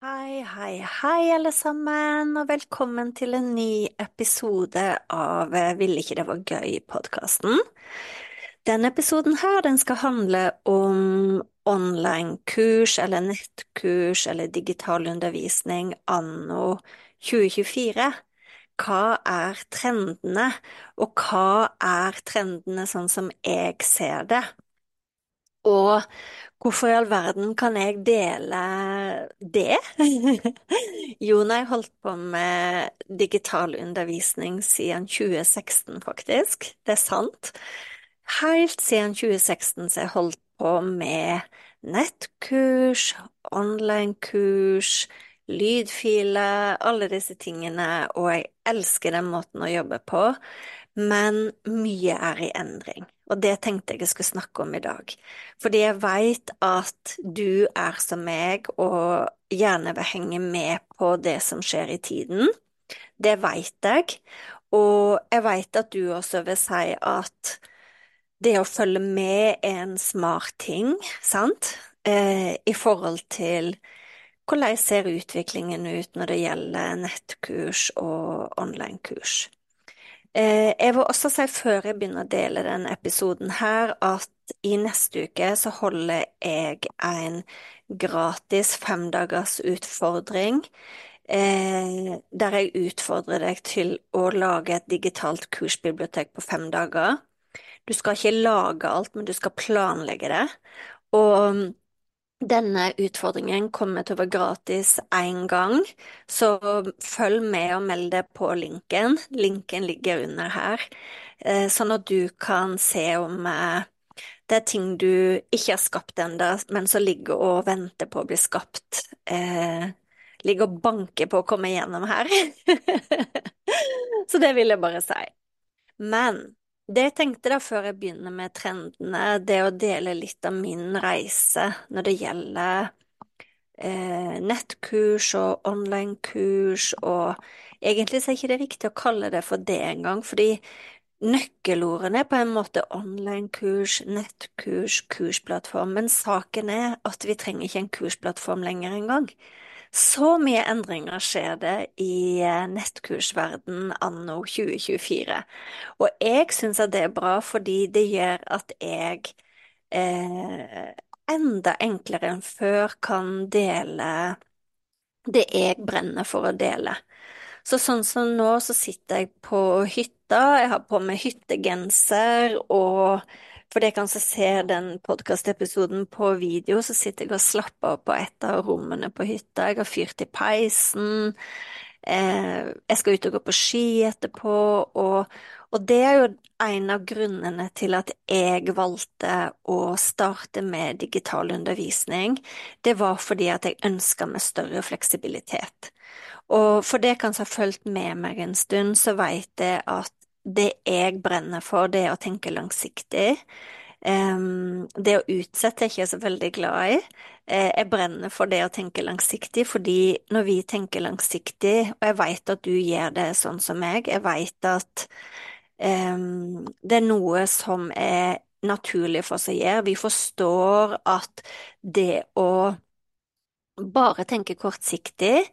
Hei, hei, hei, alle sammen, og velkommen til en ny episode av eh, Ville ikke det var gøy-podkasten. Denne episoden her, den skal handle om online-kurs eller nettkurs eller digital undervisning anno 2024. Hva er trendene, og hva er trendene sånn som jeg ser det? Og hvorfor i all verden kan jeg dele det? jo, når jeg holdt på med digital undervisning siden 2016, faktisk. Det er sant. Helt siden 2016 så jeg holdt på med nettkurs, online-kurs, lydfiler, alle disse tingene, og jeg elsker den måten å jobbe på, men mye er i endring. Og det tenkte jeg jeg skulle snakke om i dag. Fordi jeg veit at du er som meg og gjerne vil henge med på det som skjer i tiden. Det veit jeg. Og jeg veit at du også vil si at det å følge med er en smart ting, sant? Eh, I forhold til hvordan ser utviklingen ut når det gjelder nettkurs og online-kurs. Eh, jeg vil også si før jeg begynner å dele denne episoden her, at i neste uke så holder jeg en gratis femdagers utfordring. Eh, der jeg utfordrer deg til å lage et digitalt kursbibliotek på fem dager. Du skal ikke lage alt, men du skal planlegge det. Og denne utfordringen kommer til å være gratis én gang, så følg med og meld deg på linken. Linken ligger under her, eh, sånn at du kan se om eh, det er ting du ikke har skapt ennå, men som ligger og venter på å bli skapt. Eh, ligger og banker på å komme igjennom her. så det vil jeg bare si. Men det jeg tenkte da før jeg begynner med trendene, det å dele litt av min reise når det gjelder eh, nettkurs og online-kurs, og egentlig så er ikke riktig å kalle det for det engang, fordi nøkkelordene er på en måte online-kurs, nettkurs, kursplattform, men saken er at vi trenger ikke en kursplattform lenger engang. Så mye endringer skjer det i eh, nettkursverden anno 2024. Og jeg syns at det er bra, fordi det gjør at jeg eh, enda enklere enn før kan dele det jeg brenner for å dele. Så sånn som nå, så sitter jeg på hytta, jeg har på meg hyttegenser og for dere som ser den podkastepisoden på video, så sitter jeg og slapper av på et av rommene på hytta. Jeg har fyrt i peisen. Eh, jeg skal ut og gå på ski etterpå. Og, og det er jo en av grunnene til at jeg valgte å starte med digital undervisning. Det var fordi at jeg ønska meg større fleksibilitet. Og for det kan som har fulgt med meg en stund, så veit jeg at det jeg brenner for, det er å tenke langsiktig. Det å utsette er jeg ikke så veldig glad i. Uh, jeg brenner for det å tenke langsiktig, fordi når vi tenker langsiktig, og jeg vet at du gjør det sånn som meg, jeg vet at det er noe som er naturlig for oss å gjøre. Vi forstår at det å bare tenke kortsiktig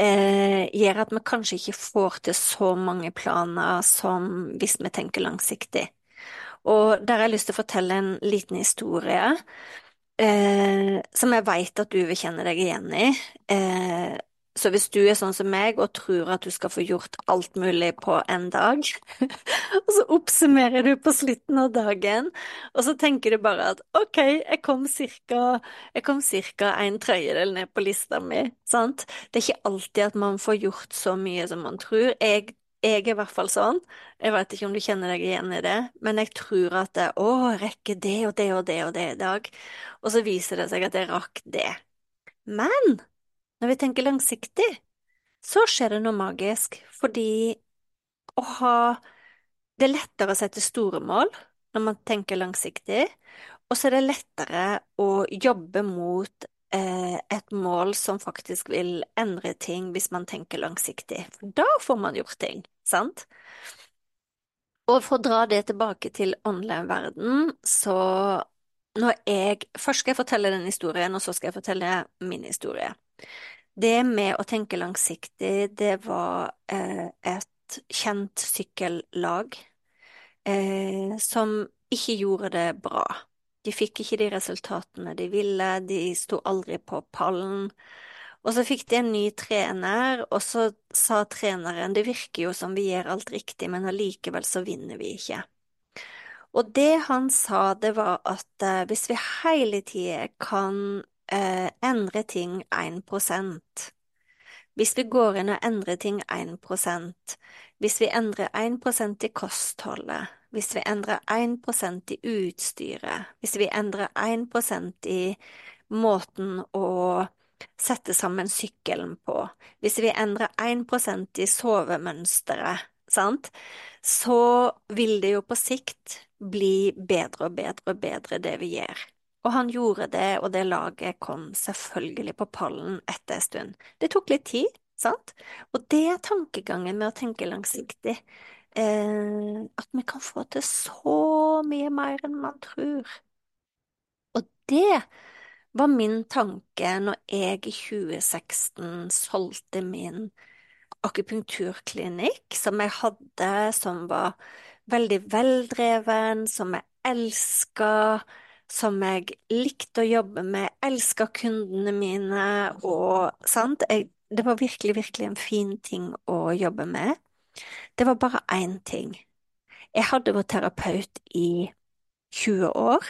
eh, gjør at vi kanskje ikke får til så mange planer som hvis vi tenker langsiktig. Og der har jeg lyst til å fortelle en liten historie eh, som jeg vet at du vil kjenne deg igjen i. Eh, så hvis du er sånn som meg og tror at du skal få gjort alt mulig på en dag, og så oppsummerer du på slutten av dagen, og så tenker du bare at ok, jeg kom cirka, jeg kom cirka en tredjedel ned på lista mi, sant? Det er ikke alltid at man får gjort så mye som man tror. Jeg, jeg er i hvert fall sånn, jeg vet ikke om du kjenner deg igjen i det, men jeg tror at det, å, jeg rekker det og det og det og det i dag, og så viser det seg at jeg rakk det. Men når vi tenker langsiktig, så skjer det noe magisk, fordi å ha Det er lettere å sette store mål når man tenker langsiktig, og så er det lettere å jobbe mot eh, et mål som faktisk vil endre ting hvis man tenker langsiktig, for da får man gjort ting, sant? Og for å dra det tilbake til online-verden, så når jeg Først skal jeg fortelle den historien, og så skal jeg fortelle min historie. Det med å tenke langsiktig, det var eh, et kjent sykkellag eh, som ikke gjorde det bra. De fikk ikke de resultatene de ville, de sto aldri på pallen. Og så fikk de en ny trener, og så sa treneren det virker jo som vi gjør alt riktig, men allikevel så vinner vi ikke. Og det han sa, det var at eh, hvis vi hele tida kan eh, endre ting 1 Hvis vi går inn og endrer ting 1 hvis vi endrer 1% i kostholdet, hvis vi endrer 1% i utstyret, hvis vi endrer 1% i måten å sette sammen sykkelen på, hvis vi endrer 1% i sovemønsteret, sant, så vil det jo på sikt bli bedre og bedre og bedre det vi gjør. Og han gjorde det, og det laget kom selvfølgelig på pallen etter en stund. Det tok litt tid, sant? Og det er tankegangen med å tenke langsiktig. Eh, at vi kan få til så mye mer enn man tror. Og det var min tanke når jeg i 2016 solgte min akupunkturklinikk, som jeg hadde, som var veldig veldreven, som jeg elska som jeg likte å jobbe med, elska kundene mine og sant. Jeg, det var virkelig, virkelig en fin ting å jobbe med. Det var bare én ting. Jeg hadde vært terapeut i 20 år.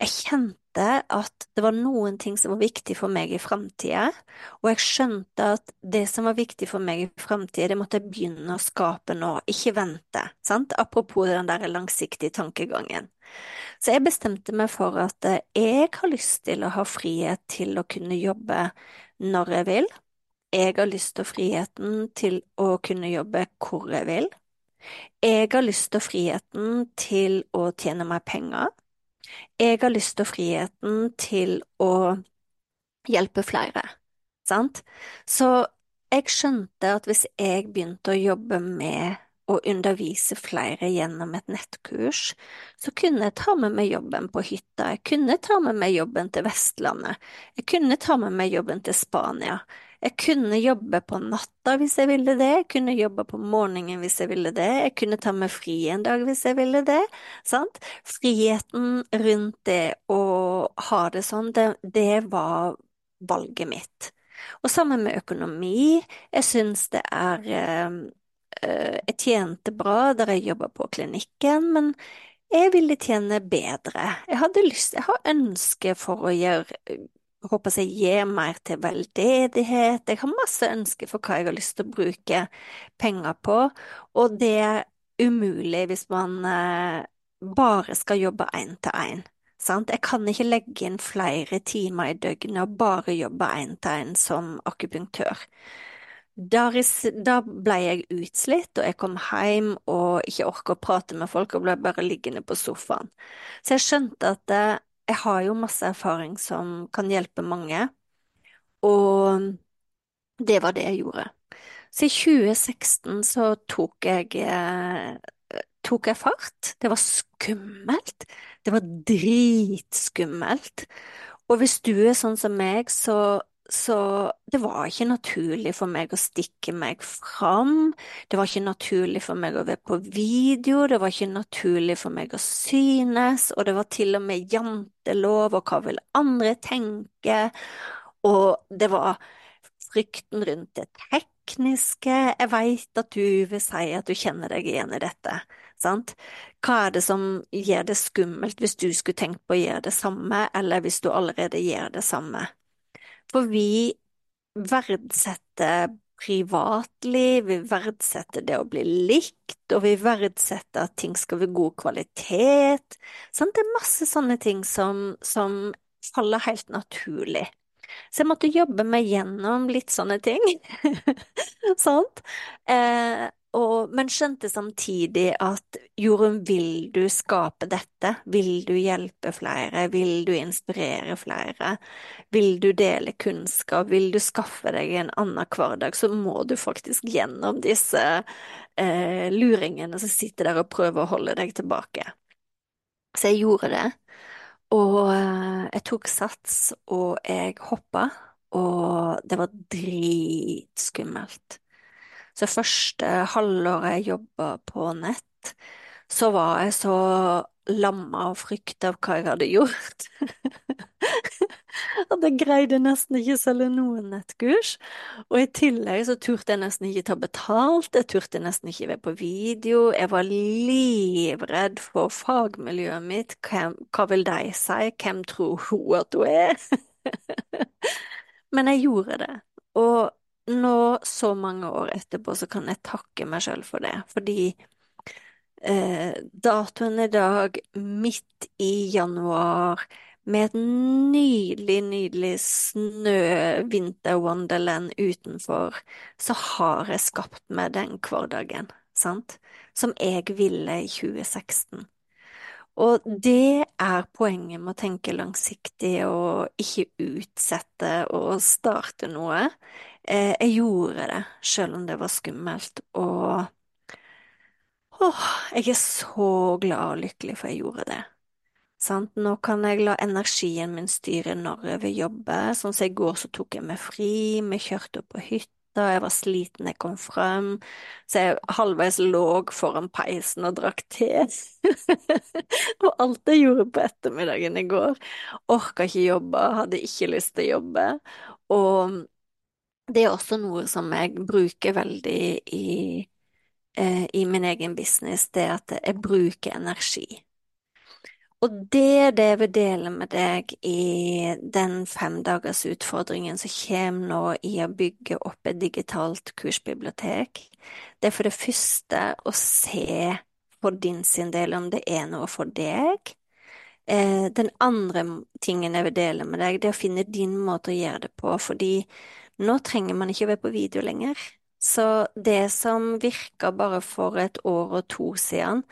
Jeg kjente at det var noen ting som var viktig for meg i framtida, og jeg skjønte at det som var viktig for meg i framtida, det måtte jeg begynne å skape nå, ikke vente, sant? Apropos den der langsiktige tankegangen. Så jeg bestemte meg for at eh, jeg har lyst til å ha frihet til å kunne jobbe når jeg vil. Jeg har lyst til friheten til å kunne jobbe hvor jeg vil. Jeg har lyst til friheten til å tjene meg penger. Jeg har lyst til friheten til å hjelpe flere, sant? Så jeg skjønte at hvis jeg begynte å jobbe med å undervise flere gjennom et nettkurs, så kunne jeg ta med meg jobben på hytta, jeg kunne ta med meg jobben til Vestlandet, jeg kunne ta med meg jobben til Spania, jeg kunne jobbe på natta hvis jeg ville det, jeg kunne jobbe på morgenen hvis jeg ville det, jeg kunne ta meg fri en dag hvis jeg ville det, sant? Friheten rundt det å ha det sånn, det, det var valget mitt. Og sammen med økonomi, jeg syns det er eh, Eh, jeg tjente bra der jeg jobba på klinikken, men jeg ville tjene bedre. Jeg hadde lyst, jeg har ønske for å gjøre eh, håper jeg gir mer til veldedighet. Jeg har masse ønsker for hva jeg har lyst til å bruke penger på, og det er umulig hvis man eh, bare skal jobbe én til én. Jeg kan ikke legge inn flere timer i døgnet og bare jobbe én til én som akupunktør. Da ble jeg utslitt, og jeg kom hjem og ikke orka å prate med folk og ble bare liggende på sofaen. Så jeg skjønte at eh, jeg har jo masse erfaring som kan hjelpe mange, og det var det jeg gjorde. Så i 2016 så tok jeg, eh, tok jeg fart. Det var skummelt. Det var dritskummelt. Og hvis du er sånn som meg, så så det var ikke naturlig for meg å stikke meg fram. Det var ikke naturlig for meg å være på video, det var ikke naturlig for meg å synes, og det var til og med jantelov, og hva vil andre tenke? Og det var frykten rundt det tekniske. Jeg veit at du vil si at du kjenner deg igjen i dette, sant? Hva er det som gjør det skummelt hvis du skulle tenkt på å gjøre det samme, eller hvis du allerede gjør det samme? For vi verdsetter privatliv, vi verdsetter det å bli likt, og vi verdsetter at ting skal være god kvalitet. Sant? Det er masse sånne ting som, som faller helt naturlig. Så jeg måtte jobbe meg gjennom litt sånne ting. Sant? Eh, og, men skjønte samtidig at Jorunn, vil du skape dette? Vil du hjelpe flere? Vil du inspirere flere? Vil du dele kunnskap? Vil du skaffe deg en annen hverdag, så må du faktisk gjennom disse eh, luringene som sitter der og prøver å holde deg tilbake. Så jeg gjorde det. Og eh, jeg tok sats, og jeg hoppa, og det var dritskummelt. Så første halvåret jeg jobba på nett, så var jeg så lamma av frykt av hva jeg hadde gjort. At jeg greide nesten ikke å selge noen nettkurs. Og i tillegg så turte jeg nesten ikke ta betalt, jeg turte nesten ikke være på video. Jeg var livredd for fagmiljøet mitt. Hvem, hva vil de si? Hvem tror hun at hun er? Men jeg gjorde det. Og nå, så mange år etterpå, så kan jeg takke meg sjøl for det, fordi eh, datoen i dag, midt i januar, med et nydelig, nydelig snø-vinter-wonderland utenfor, så har jeg skapt meg den hverdagen, sant, som jeg ville i 2016. Og det er poenget med å tenke langsiktig og ikke utsette å starte noe. Eh, jeg gjorde det, selv om det var skummelt, og åh, jeg er så glad og lykkelig for jeg gjorde det. Sant? Nå kan jeg la energien min styre når jeg vil jobbe. Sånn som i går så tok jeg meg fri, vi kjørte opp på hytta, jeg var sliten, jeg kom frem, så jeg halvveis lå foran peisen og drakk te. og alt jeg gjorde på ettermiddagen i går. Orka ikke jobbe, hadde ikke lyst til å jobbe. Og det er også noe som jeg bruker veldig i, eh, i min egen business, det at jeg bruker energi. Og det er det jeg vil dele med deg i den femdagersutfordringen som kommer nå i å bygge opp et digitalt kursbibliotek. Det er for det første å se for din sin del om det er noe for deg. Eh, den andre tingen jeg vil dele med deg, det er å finne din måte å gjøre det på, fordi nå trenger man ikke å være på video lenger. Så det som virka bare for et år og to siden,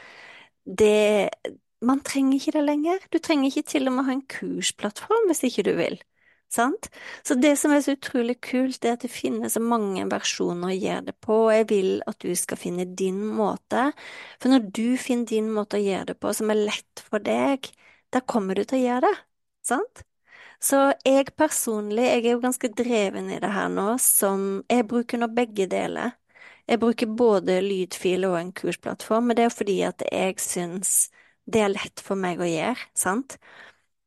det, man trenger ikke det lenger. Du trenger ikke til og med ha en kursplattform hvis ikke du vil. Sant? Så det som er så utrolig kult, er at det finnes så mange versjoner å gjøre det på, og jeg vil at du skal finne din måte. For når du finner din måte å gjøre det på som er lett for deg, da kommer du til å gjøre det. Sant? Så jeg personlig, jeg er jo ganske dreven i det her nå, som jeg bruker nå begge deler. Jeg bruker både lydfil og en kursplattform, men det er fordi at jeg syns det er lett for meg å gjøre, sant?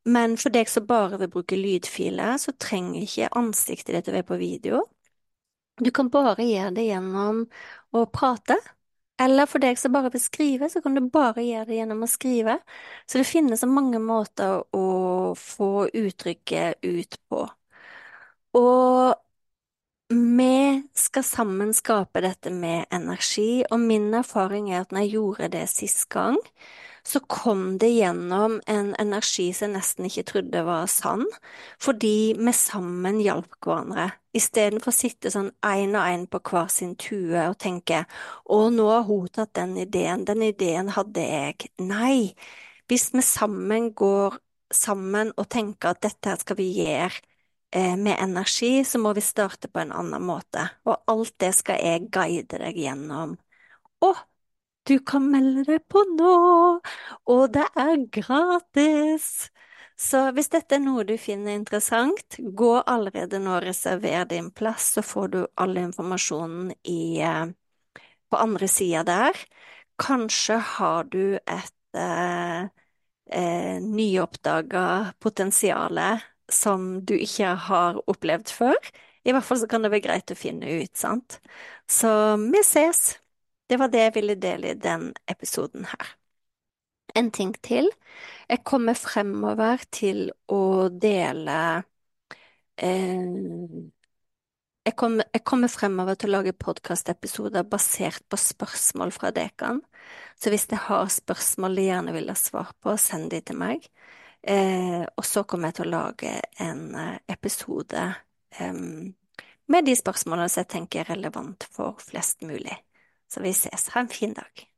Men for deg som bare vil bruke lydfiler, så trenger ikke ansiktet ditt å være på video. Du kan bare gjøre det gjennom å prate. Eller for deg som bare vil skrive, så kan du bare gjøre det gjennom å skrive. Så det finnes så mange måter å få uttrykket ut på. Og vi skal sammen skape dette med energi, og min erfaring er at når jeg gjorde det sist gang, så kom det gjennom en energi som jeg nesten ikke trodde var sann, fordi vi sammen hjalp hverandre. Istedenfor å sitte sånn én og én på hver sin tue og tenke å, nå har hun tatt den ideen, den ideen hadde jeg. Nei, hvis vi sammen går sammen og tenker at dette skal vi gjøre eh, med energi, så må vi starte på en annen måte, og alt det skal jeg guide deg gjennom. Og du kan melde deg på nå, og det er gratis! Så hvis dette er noe du finner interessant, gå allerede nå og reserver din plass, så får du all informasjonen i, eh, på andre sida der. Kanskje har du et eh, eh, nyoppdaga potensiale som du ikke har opplevd før. I hvert fall så kan det være greit å finne ut, sant? Så vi ses! Det var det jeg ville dele i den episoden her. En ting til. Jeg kommer fremover til å dele eh, jeg, kommer, jeg kommer fremover til å lage podkastepisoder basert på spørsmål fra dekan. Så hvis dere har spørsmål de gjerne vil ha svar på, send de til meg. Eh, og så kommer jeg til å lage en eh, episode eh, med de spørsmålene som jeg tenker er relevant for flest mulig. Så vi ses. Ha en fin dag.